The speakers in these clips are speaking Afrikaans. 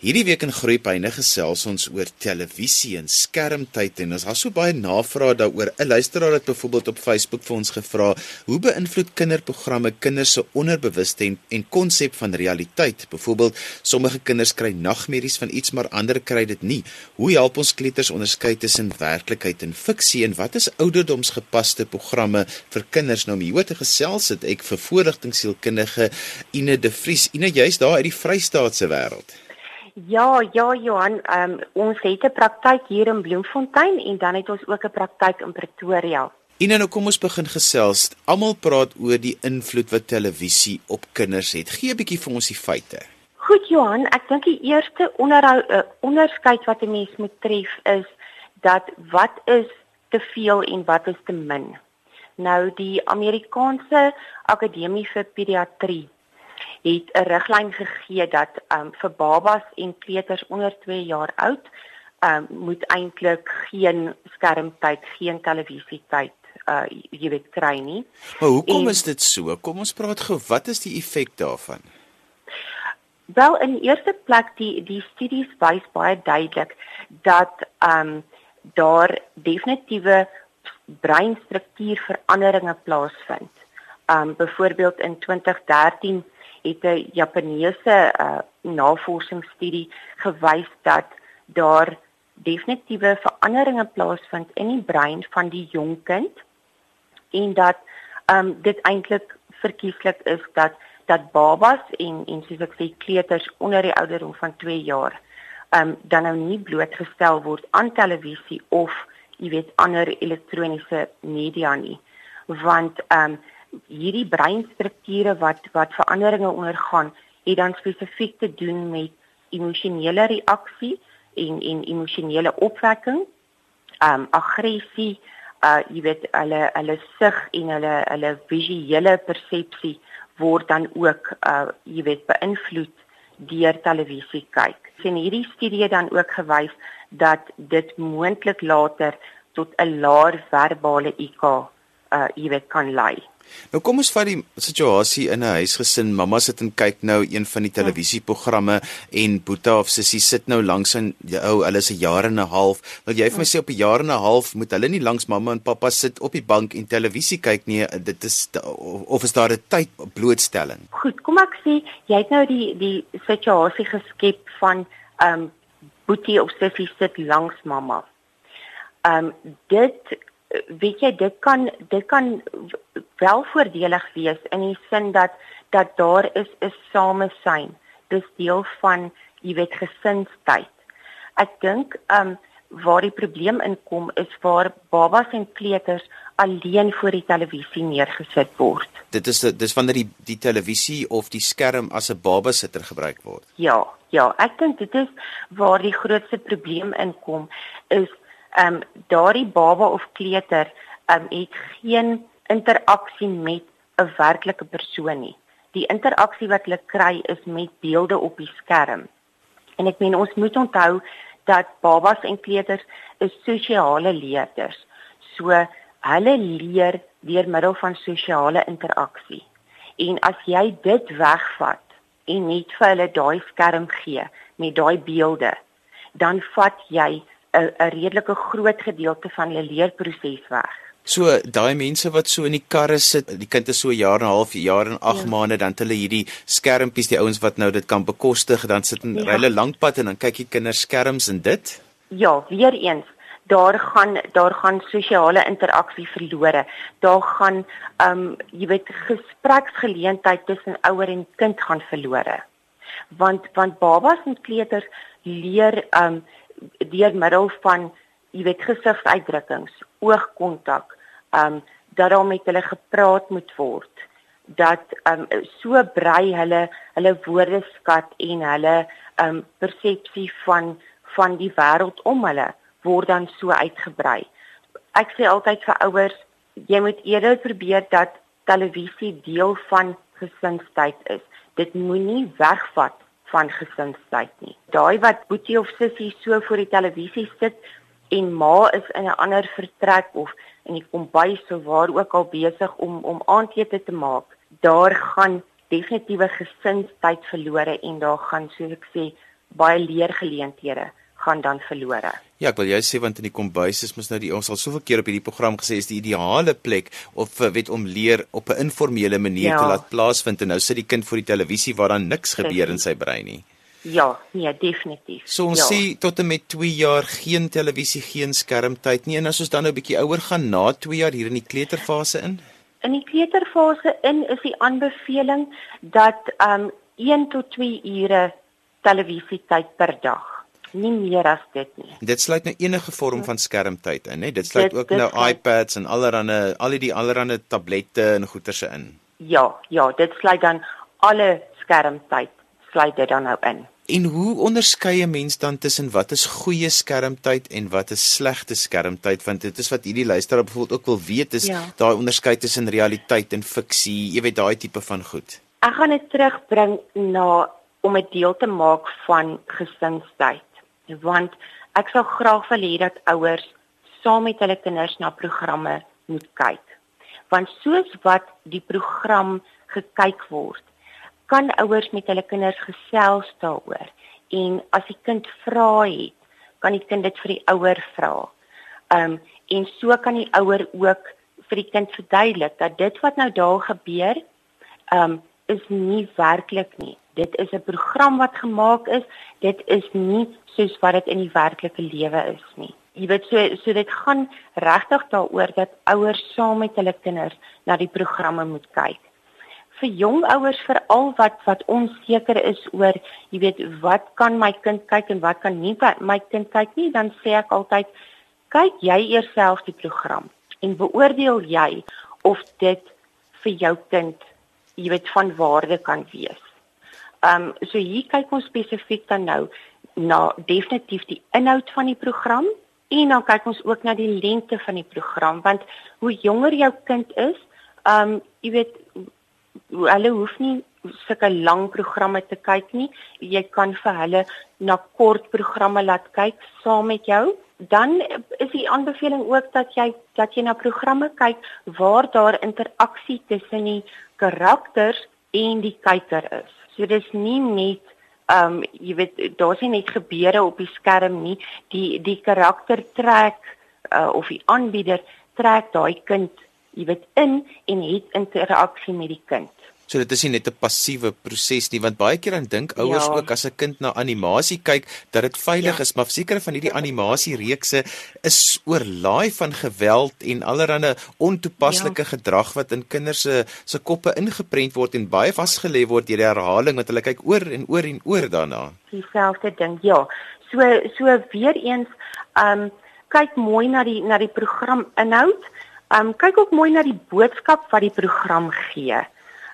Hierdie week in Groepyne gesels ons oor televisie en skermtyd en ons het so baie navrae daaroor. 'n Luisteraar het byvoorbeeld op Facebook vir ons gevra: "Hoe beïnvloed kinderprogramme kinders se onderbewuste en en konsep van realiteit? Byvoorbeeld, sommige kinders kry nagmerries van iets, maar ander kry dit nie. Hoe help ons kleuters onderskei tussen werklikheid en fiksie en wat is ouderdomsgepaste programme vir kinders?" Nou, hier te gesels het ek vir voorligtingsielkundige Ine De Vries. Ine, jy's daar uit die Vrystaatse wêreld. Ja, ja Johan, um, ons het 'n praktyk hier in Bloemfontein en dan het ons ook 'n praktyk in Pretoria. En nou kom ons begin gesels. Almal praat oor die invloed wat televisie op kinders het. Gee 'n bietjie vir ons die feite. Goed Johan, ek dink die eerste onderhou uh, onderskeid wat 'n mens moet tref is dat wat is te veel en wat is te min. Nou die Amerikaanse Akademie vir Pediatrie het 'n riglyn gegee dat um vir babas en kleuters onder 2 jaar oud um moet eintlik geen skermtyd, geen televisietyd uh jy weet kry nie. Maar hoekom en, is dit so? Kom ons praat gou, wat is die effek daarvan? Wel in eerste plek die die studies wys baie duidelik dat um daar definitiewe breinstruktuurveranderinge plaasvind. Um byvoorbeeld in 2013 het 'n Japaneese uh, navorsingsstudie gewys dat daar definitiewe veranderinge plaasvind in die brein van die jong kind en dat um, dit eintlik verkieslik is dat dat babas en en soos ek sê kleuters onder die ouderdom van 2 jaar um, dan nou nie blootgestel word aan televisie of jy weet ander elektroniese media nie. Want um, hierdie breinstrukture wat wat veranderinge ondergaan, het dan spesifiek te doen met emosionele reaksie en en emosionele opwekking, ehm um, aggressie, uh jy weet hulle hulle sig en hulle hulle visuele persepsie word dan ook uh jy weet beïnvloed deur televisie kyk. Sien hierdie studie dan ook gewys dat dit moontlik later tot 'n laer verbale IQ uh jy weet kan lei. Nou kom ons vat die situasie in 'n huisgesin. Mamma sit en kyk nou een van die televisieprogramme en Boeta of Sissie sit nou langs aan jou. Hulle is 'n jaar en 'n half. Wil jy vir my sê op 'n jaar en 'n half moet hulle nie langs mamma en pappa sit op die bank en televisie kyk nie? Dit is of is daar 'n tyd blootstelling? Goed, kom ek sê jy het nou die die situasie geskep van ehm um, Boetie of Sissie sit langs mamma. Ehm um, dit weet jy dit kan dit kan wel voordelig wees in die sin dat dat daar is 'n samesyn. Dis deel van jy weet gesinstyd. Ek dink um waar die probleem inkom is waar babas en kleuters alleen voor die televisie neergesit word. Dit is dis wanneer die die televisie of die skerm as 'n babasitter gebruik word. Ja, ja, ek dink dit is waar die grootste probleem inkom is ehm um, daardie baba of kleuter ehm um, het geen interaksie met 'n werklike persoon nie. Die interaksie wat hulle kry is met beelde op die skerm. En ek meen ons moet onthou dat babas en kleuters is sosiale leerders. So hulle leer deur middel van sosiale interaksie. En as jy dit wegvat en net vir hulle daai skerm gee met daai beelde, dan vat jy 'n 'n redelike groot gedeelte van hulle leerproses weg. So daai mense wat so in die karre sit, die kind is so 'n jaar en 'n half, jaar en 8 ja. maande, dan hulle hierdie skermpies, die ouens wat nou dit kan bekostig, dan sit hulle ja. hulle lankpad en dan kyk die kinders skerms en dit? Ja, weer eens daar gaan daar gaan sosiale interaksie verlore. Daar gaan ehm um, jy weet gespreksgeleentheid tussen ouer en kind gaan verlore. Want want babas en kleuters leer ehm um, deur middel van jy weet gesigsuitdrukkings, oogkontak, ehm um, dat daar met hulle gepraat moet word dat ehm um, so brei hulle hulle woordeskat en hulle ehm um, persepsie van van die wêreld om hulle word dan so uitgebrei. Ek sê altyd vir ouers, jy moet eerder probeer dat televisie deel van gesinstyd is. Dit moenie wegvat van gesinstyd nie. Daai wat boetie of sussie so voor die televisie sit en ma is in 'n ander vertrek of in die kombuis of waar ook al besig om om aandete te maak, daar gaan definitiewe gesinstyd verlore en daar gaan soos ek sê baie leergeleenthede gaan dan verlore. Ja, ek wil jy sê want in die kombuis is mos nou die ons al soveel keer op hierdie program gesê is die ideale plek of eh, weet om leer op 'n informele manier ja. te laat plaasvind en nou sit die kind voor die televisie waar dan niks Precies. gebeur in sy brein nie. Ja, nee, definitief. So ons ja. sê tot en met 2 jaar geen televisie, geen skermtyd nie en as ons dan nou 'n bietjie ouer gaan na 2 jaar hier in die kleuterfase in. In die kleuterfase in is die aanbeveling dat um 1 tot 2 ure televisietyd per dag nie meer as dit nie. Dit sluit nou enige vorm van skermtyd in, hè? Dit sluit dit, ook dit nou sluit, iPads en allerlei al die allerlei tablette en goeterse in. Ja, ja, dit sluit dan alle skermtyd sluit dit dan nou in. En hoe onderskei 'n mens dan tussen wat is goeie skermtyd en wat is slegte skermtyd want dit is wat hierdie luisteraar byvoorbeeld ook wil weet is ja. daai onderskeid tussen realiteit en fiksie, jy weet daai tipe van goed. Ek gaan dit terugbring na om 'n deel te maak van gesinstyd want ek sou graag wil hê dat ouers saam met hulle kinders na programme moet kyk. Want soos wat die program gekyk word, kan ouers met hulle kinders gesels daaroor en as die kind vra het, kan die kind dit vir die ouer vra. Um en so kan die ouer ook vir die kind verduidelik dat dit wat nou daar gebeur, um is nie werklik nie. Dit is 'n program wat gemaak is. Dit is nie soos wat dit in die werklike lewe is nie. Jy weet so so dit gaan regtig daaroor dat ouers saam met hulle kinders na die programme moet kyk vir jong ouers veral wat wat onseker is oor jy weet wat kan my kind kyk en wat kan nie my kind kyk nie dan sê ek altyd kyk jy eers self die program en beoordeel jy of dit vir jou kind jy weet van waarde kan wees. Ehm um, so hier kyk ons spesifiek dan nou na definitief die inhoud van die program en dan kyk ons ook na die lengte van die program want hoe jonger jou kind is, ehm um, jy weet hulle hoef nie sulke lang programme te kyk nie. Jy kan vir hulle na kort programme laat kyk saam met jou. Dan is die aanbeveling ook dat jy dat jy na programme kyk waar daar interaksie tussen die karakters en die kyker is. So dis nie net ehm um, jy weet daar's nie net gebeure op die skerm nie. Die die karakter trek uh, of die aanbieder trek daai kind jy weet in en het interaksie met die kind. So dit is nie net 'n passiewe proses nie want baie keer dan dink ouers ja. ook as 'n kind na animasie kyk dat dit veilig ja. is, maar sekere van hierdie animasiereekse is oorlaai van geweld en allerlei ontoepaslike ja. gedrag wat in kinders se se koppe ingeprent word en baie vasgelê word deur die herhaling wat hulle kyk oor en oor en oor daarna. Dieselfde ding. Ja. So so weer eens, ehm um, kyk mooi na die na die program inhoud. Ehm um, kyk ook mooi na die boodskap wat die program gee.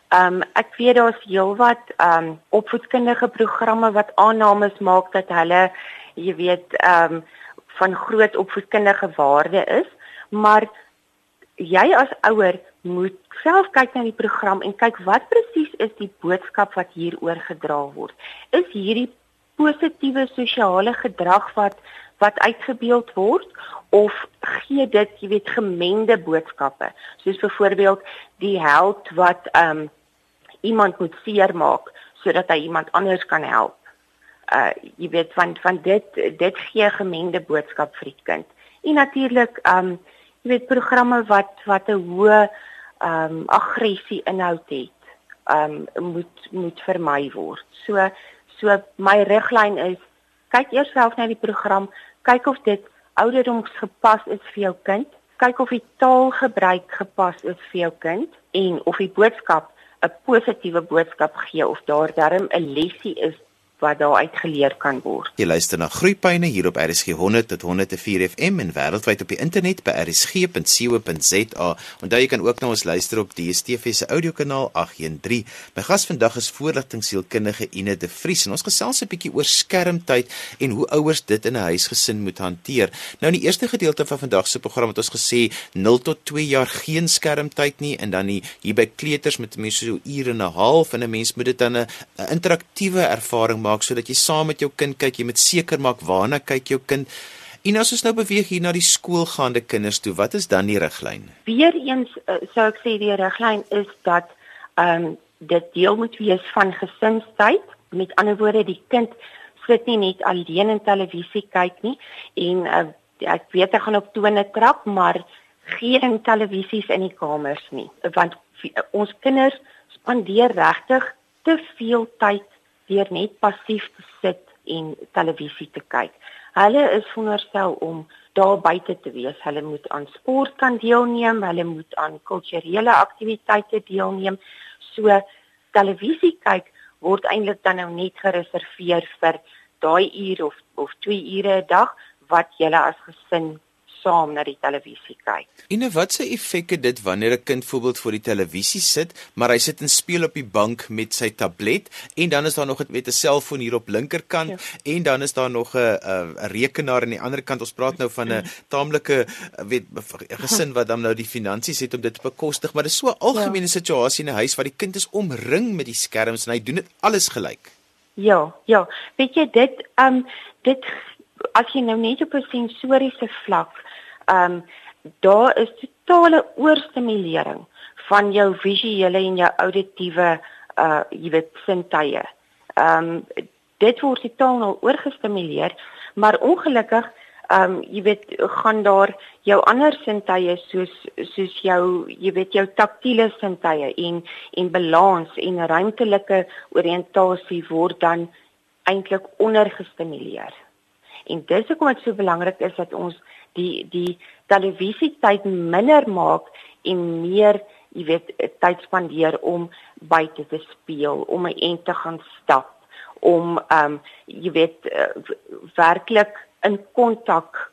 Ehm um, ek weet daar's heelwat ehm um, opvoedkundige programme wat aannames maak dat hulle jy weet ehm um, van groot opvoedkundige waarde is, maar jy as ouer moet self kyk na die program en kyk wat presies is die boodskap wat hier oorgedra word. Is hierdie positiewe sosiale gedrag wat wat uitgebeeld word of gee dit, jy weet, gemengde boodskappe. Soos byvoorbeeld die held wat ehm um, iemand moet seermaak sodat hy iemand anders kan help. Uh jy weet van van dit dit gee gemengde boodskap vir die kind. En natuurlik um, jy weet programme wat wat 'n hoë um, aggressie inhoud het, um, moet moet vermy word. So so my riglyn is kyk eers self na die program, kyk of dit ouderdomsgepas is vir jou kind, kyk of die taalgebruik gepas is vir jou kind en of die boodskap 'n positiewe boodskap gee of daar darm 'n lesie is wat daar uitgeleer kan word. Jy luister na Groepyne hier op RSG 100 tot 104 FM en wêreldwyd op die internet by rsg.co.za. Onthou jy kan ook na ons luister op DStv se audiokanaal 813. My gas vandag is voorligtingsielkundige Ine de Vries en ons gesels 'n bietjie oor skermtyd en hoe ouers dit in 'n huisgesin moet hanteer. Nou in die eerste gedeelte van vandag se program het ons gesê 0 tot 2 jaar geen skermtyd nie en dan hier by kleuters met mense so ure en 'n half en 'n mens moet dit dan 'n interaktiewe ervaring maak sodat jy saam met jou kind kyk, jy moet seker maak waarna kyk jou kind. En as ons nou beweeg hier na die skoolgaande kinders toe, wat is dan die riglyn? Weereens uh, sou ek sê die riglyn is dat ehm um, dit deel moet wees van gesinstyd. Met ander woorde, die kind sit nie net alleen in televisie kyk nie en uh, ek weet ek gaan op tone trap, maar geen televisies in die kamers nie, want ons kinders spandeer regtig te veel tyd deur net passief te sit en televisie te kyk. Hulle is veronderstel om daar buite te wees. Hulle moet aan sport kan deelneem, hulle moet aan kulturele aktiwiteite deelneem. So televisie kyk word eintlik dan nou net gereserveer vir daai uur of of 2 ure 'n dag wat jy as gesin saam na die televisie kyk. En wat se effek het dit wanneer 'n kind voorbeeld voor die televisie sit, maar hy sit en speel op die bank met sy tablet en dan is daar nog met 'n selfoon hier op linkerkant ja. en dan is daar nog 'n 'n rekenaar aan die ander kant. Ons praat nou van 'n taamlike weet gesin wat dan nou die finansies het om dit te bekostig, maar dit is so 'n algemene ja. situasie in 'n huis waar die kind is omring met die skerms en hy doen dit alles gelyk. Ja, ja. Weet jy dit um dit as jy nou net op 'n sensoriese vlak ehm um, daar is totale oorstimulering van jou visuele en jou auditiewe uh jy weet sintuie. Ehm um, dit word totaal nou oorgestimuleer, maar ongelukkig ehm um, jy weet gaan daar jou ander sintuie soos soos jou jy weet jou taktiele sintuie en en balans en ruimtelike oriëntasie word dan eintlik ondergestimuleer. En dis hoekom dit so belangrik is dat ons die die televisietyd minder maak en meer, jy weet, tyd spandeer om buite te speel, om 'n ent te gaan stap, om ehm um, jy weet uh, werklik in kontak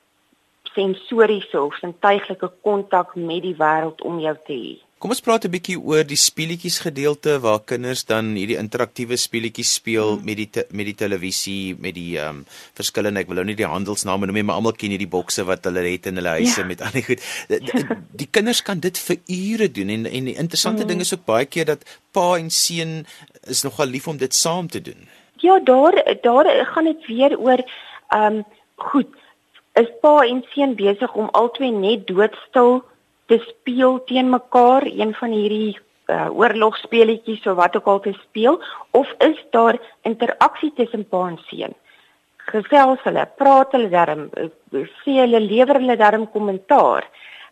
sensoriese of sintuiglike kontak met die wêreld om jou te hê. Kom ons praat 'n bietjie oor die speletjies gedeelte waar kinders dan hierdie interaktiewe speletjies speel hmm. met die te, met die televisie, met die ehm um, verskillende ek wil nou nie die handelsname noem nie, maar almal ken hierdie bokse wat hulle het in hulle huise ja. met al die goed. Die, die, die kinders kan dit vir ure doen en en die interessante hmm. ding is ook baie keer dat pa en seun is nogal lief om dit saam te doen. Ja, daar daar gaan dit weer oor ehm um, goed. Is pa en seun besig om albei net doodstil te speel teen mekaar, een van hierdie uh, oorlogspeletjies of wat ook al te speel of is daar interaksie tussen pa en seun? Gesels hulle, praat hulle darm, uh, sê hulle lewer hulle darm kommentaar.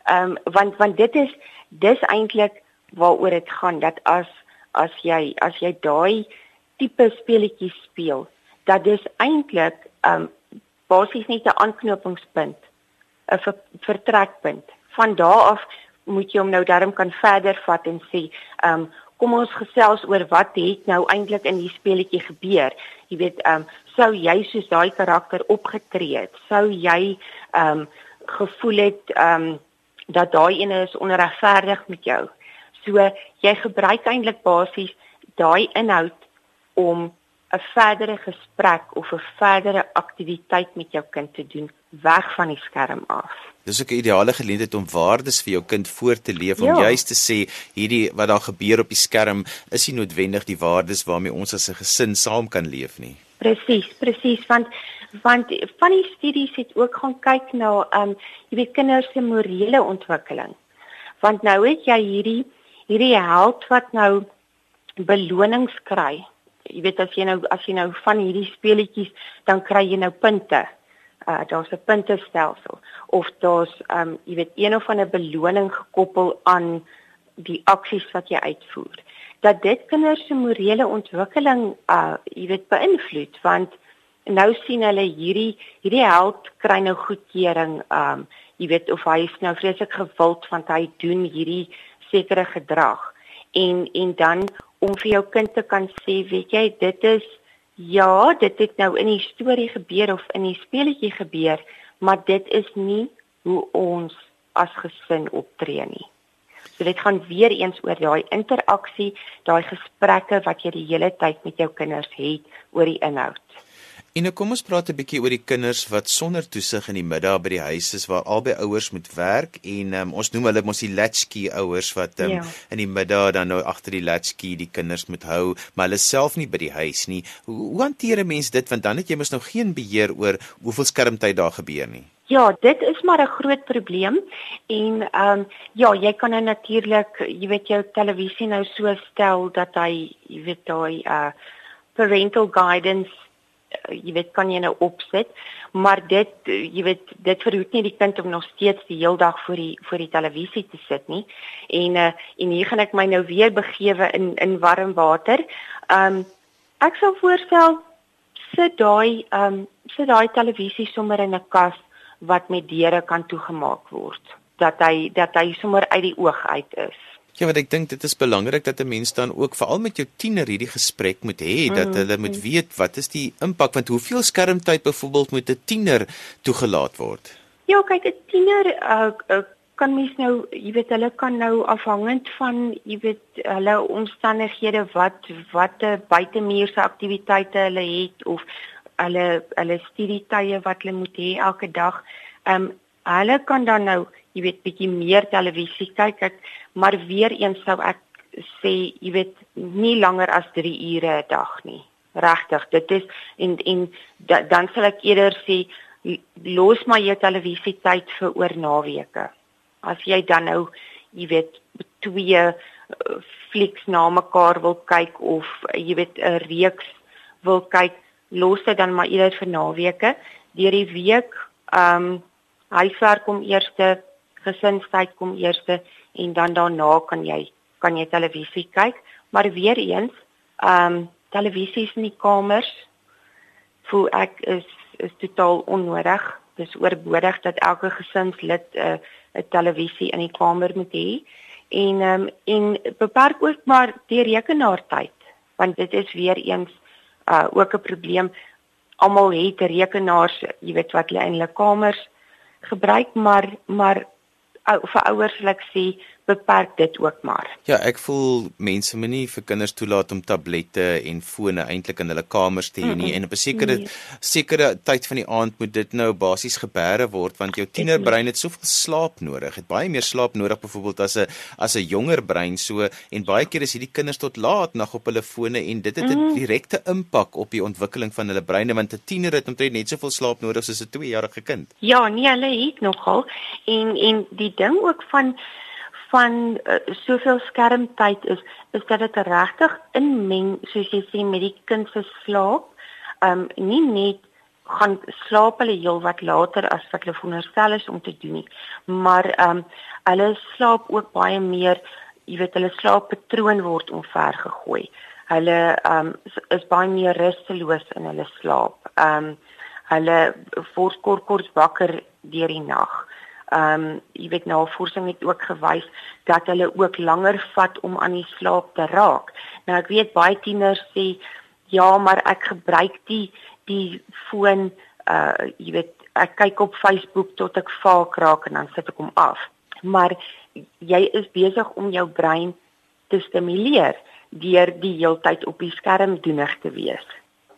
Ehm um, want want dit is dis eintlik waaroor dit gaan dat as as jy as jy daai tipe speletjies speel, dat dis eintlik ehm um, basies net 'n aanknopingspunt, 'n vertrekpunt van daar af moet jy hom nou darm kan verder vat en sê, ehm um, kom ons gesels oor wat het nou eintlik in die speletjie gebeur. Jy weet, ehm um, sou jy soos daai karakter opgetree het, sou jy ehm um, gevoel het ehm um, dat daai ene is onregverdig met jou. So jy gebruik eintlik basies daai inhoud om 'n verdere gesprek of 'n verdere aktiwiteit met jou kind te doen weg van die skerm af. Dis ook 'n ideale geleentheid om waardes vir jou kind voor te leef om ja. juis te sê hierdie wat daar gebeur op die skerm is nie noodwendig die waardes waarmee ons as 'n gesin saam kan leef nie. Presies, presies want want van die studies het ook gaan kyk na um jy weet kinders se morele ontwikkeling. Want nou het jy hierdie hierdie held wat nou belonings kry. Jy weet as jy nou as jy nou van hierdie speletjies dan kry jy nou punte. Uh, daar's 'n puntestelsel. Of daar's um jy weet een of ander beloning gekoppel aan die aksies wat jy uitvoer. Dat dit kinders se morele ontwikkeling uh jy weet beïnvloed. Want nou sien hulle hierdie hierdie held kry nou goedkeuring um jy weet of hy is nou vreeslik gewild want hy doen hierdie sekere gedrag. En en dan om vir jou kind te kan sê weet jy dit is Ja, dit het nou in die storie gebeur of in die speletjie gebeur, maar dit is nie hoe ons as gesin optree nie. So dit gaan weer eens oor daai interaksie, daai gesprekke wat jy die hele tyd met jou kinders het oor die inhoud. En nou kom ons praat 'n bietjie oor die kinders wat sonder toesig in die middag by die huis is waar albei ouers moet werk en um, ons noem hulle mos die latchkey ouers wat um, ja. in die middag dan nou agter die latchkey die kinders moet hou, maar hulle self nie by die huis nie. Hoe, hoe hanteer 'n mens dit want dan het jy mos nou geen beheer oor hoeveel skermtyd daar gebeur nie. Ja, dit is maar 'n groot probleem en ehm um, ja, jy kan nou natuurlik, jy weet jou televisie nou so stel dat hy, jy weet daai uh parental guidance jy weet kan jy nou opsit, maar dit uh, jy weet dit verhoed nie die kind om nog steeds die hele dag voor die voor die televisie te sit nie. En uh, en hier gaan ek my nou weer begewe in in warm water. Um ek sou voorstel sit daai um sit daai televisie sommer in 'n kas wat met deure kan toegemaak word dat hy dat hy sommer uit die oog uit is. Ja, want ek dink dit is belangrik dat 'n mens dan ook veral met jou tiener hierdie gesprek moet hê dat mm. hulle moet weet wat is die impak want hoeveel skermtyd byvoorbeeld moet 'n tiener toegelaat word? Ja, kyk 'n tiener uh, uh, kan mens nou, jy weet hulle kan nou afhangend van jy weet hulle omstandighede wat watter buitemuurse aktiwiteite hulle het of hulle hulle studietye wat hulle moet hê elke dag. Ehm um, hulle kan dan nou jy weet bietjie meer televisie kyk. Ek maar weer eens sou ek sê jy weet nie langer as 3 ure 'n dag nie. Regtig dit is en en da, dan sal ek eerder sê los maar jou televisie tyd vir oor naweke. As jy dan nou jy weet twee uh, flieks na mekaar wil kyk of jy weet 'n reeks wil kyk los dit dan maar eerder vir naweke. Deur die week ehm um, huiswerk kom eerste gesinstyd kom eerste en dan daarna kan jy kan jy televisie kyk, maar weer eens, ehm um, televisie in die kamers voel ek is is totaal onnodig. Dis oorbodig dat elke gesinslid 'n uh, 'n televisie in die kamer moet hê en um, en beperk ook maar die rekenaartyd want dit is weer eens uh ook 'n probleem. Almal het rekenaars, jy weet wat hulle in hulle kamers gebruik, maar maar vir ouers wil ek sê beperk dit ook maar. Ja, ek voel mense moet nie vir kinders toelaat om tablette en fone eintlik in hulle kamers te hê nie mm -mm. en op 'n sekere nee. sekere tyd van die aand moet dit nou basies gebeere word want jou tienerbrein het soveel slaap nodig. Het baie meer slaap nodig byvoorbeeld as 'n as 'n jonger brein so en baie keer is hierdie kinders tot laat nag op hulle fone en dit het 'n mm. direkte impak op die ontwikkeling van hulle breine want 'n tiener het omtrent net soveel slaap nodig soos 'n 2-jarige kind. Ja, nee, hulle het nogal en en die ding ook van van uh, soveel skermtyd is is dat dit regtig inmeng soos jy sê met die kind se slaap. Um nie net gaan slaap hulle heel wat later as wat hulle veronderstel is om te doen nie, maar um hulle slaap ook baie meer, jy weet hulle slaappatroon word omver gegooi. Hulle um is baie meer rusteloos in hulle slaap. Um hulle word kort kort wakker deur die nag ehm um, jy weet navorsing het ook gewys dat hulle ook langer vat om aan die slaap te raak. Nou ek weet baie tieners sê ja, maar ek gebruik die die foon uh jy weet ek kyk op Facebook tot ek vaak raak en dan sit ek hom af. Maar jy is besig om jou brein te stimuleer deur die heeltyd op die skerm doenig te wees.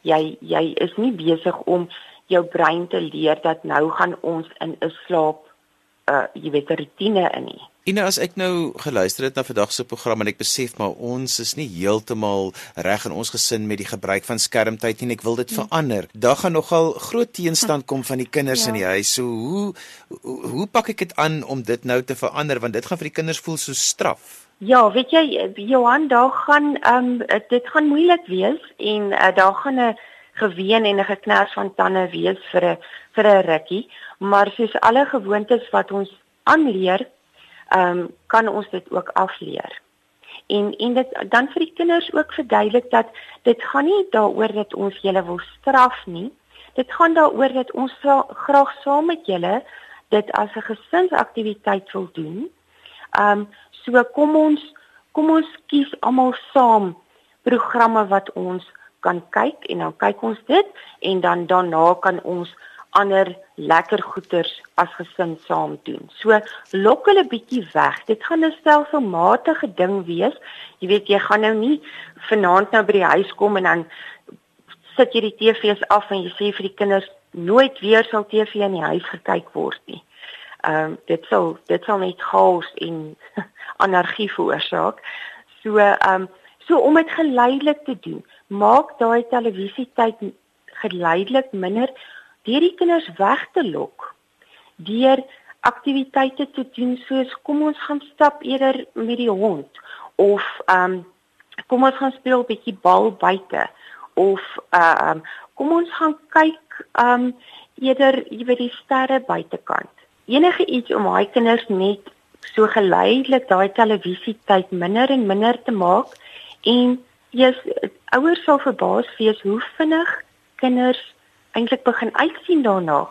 Jy jy is nie besig om jou brein te leer dat nou gaan ons in 'n slaap uh jy weet 'n rotine in nie. Ina as ek nou geluister het na vandag se program en ek besef maar ons is nie heeltemal reg in ons gesin met die gebruik van skermtyd nie en ek wil dit ja. verander. Daar gaan nogal groot teenstand kom van die kinders ja. in die huis. So hoe hoe, hoe pak ek dit aan om dit nou te verander want dit gaan vir die kinders voel so straf. Ja, weet jy Johan, daar gaan ehm um, dit gaan moeilik wees en uh, daar gaan 'n geween en 'n geknars van tande wees vir 'n vir 'n rukkie maar soos alle gewoontes wat ons aanleer, ehm um, kan ons dit ook afleer. En en dit dan vir die kinders ook verduidelik dat dit gaan nie daaroor dat ons julle wil straf nie. Dit gaan daaroor dat ons graag saam met julle dit as 'n gesinsaktiwiteit wil doen. Ehm um, so kom ons kom ons kies almal saam programme wat ons kan kyk en dan kyk ons dit en dan daarna kan ons ander lekker goeders as gesin saam doen. So lok hulle bietjie weg. Dit gaan 'n stelselmatige ding wees. Jy weet jy gaan nou nie vanaand nou by die huis kom en dan sit jy die TV's af en jy sê vir die kinders nooit weer sal TV in die huis gekyk word nie. Ehm um, dit sal dit sal net chaos en anargie veroorsaak. So ehm um, so om dit geleidelik te doen, maak daai televisietyd geleidelik minder deur die kinders weg te lok deur aktiwiteite te doen soos kom ons gaan stap eerder met die hond of ehm um, kom ons gaan speel 'n bietjie bal buite of ehm um, kom ons gaan kyk um eerder jy weet die sterre buitekant. Enige iets om daai kinders net so geleidelik daai televisietyd minder en minder te maak en jy's ouers sal verbaas wees hoe vinnig kinders eintlik begin uitsien daarna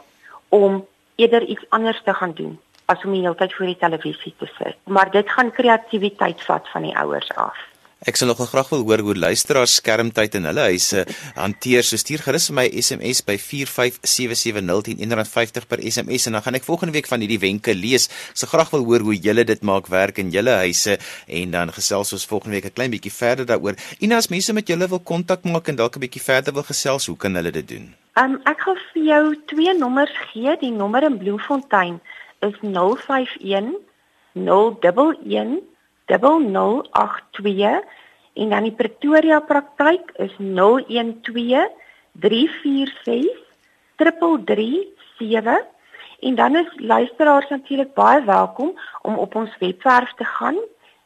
om eerder iets anders te gaan doen as om die hele tyd voor die televisie te sit. Maar dit gaan kreatiwiteit vat van die ouers af. Ek sal nogal graag wil hoor hoe luisteraars skermtyd in hulle huise hanteer. So stuur gerus my SMS by 4577010 R50 per SMS en dan gaan ek volgende week van hierdie wenke lees. Ek sal graag wil hoor hoe julle dit maak werk in julle huise en dan gesels ons volgende week 'n klein bietjie verder daaroor. En as mense met julle wil kontak maak en dalk 'n bietjie verder wil gesels, hoe kan hulle dit doen? Um, ek gaan vir jou twee nommers gee. Die nommer in Bloemfontein is 051 011 0082 en dan die Pretoria praktyk is 012 346 3337 en dan is luisteraars natuurlik baie welkom om op ons webwerf te gaan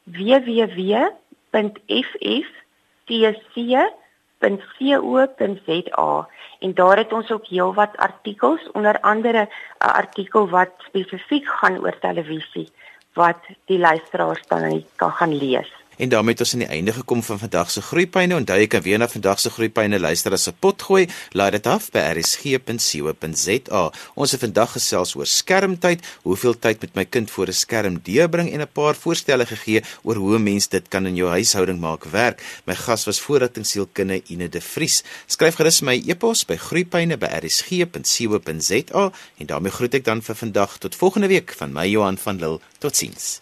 www.fftsc.co.za en daar het ons ook heelwat artikels onder andere 'n artikel wat spesifiek gaan oor televisie wat die luisteraars dan kan gaan lees. En daarmee het ons aan die einde gekom van vandag se groeipyne. Onthou jy kan weer na vandag se groeipyne luister as 'n pot gooi. Laai dit af by rsg.co.za. Ons het vandag gesels oor skermtyd, hoeveel tyd met my kind voor 'n skerm deurbring en 'n paar voorstelle gegee oor hoe mens dit kan in jou huishouding maak werk. My gas was voorratingsielkundige Ine de Vries. Skryf gerus my e-pos by groeipyne by rsg.co.za en daarmee groet ek dan vir vandag tot volgende week van my Johan van Lille. Totsiens.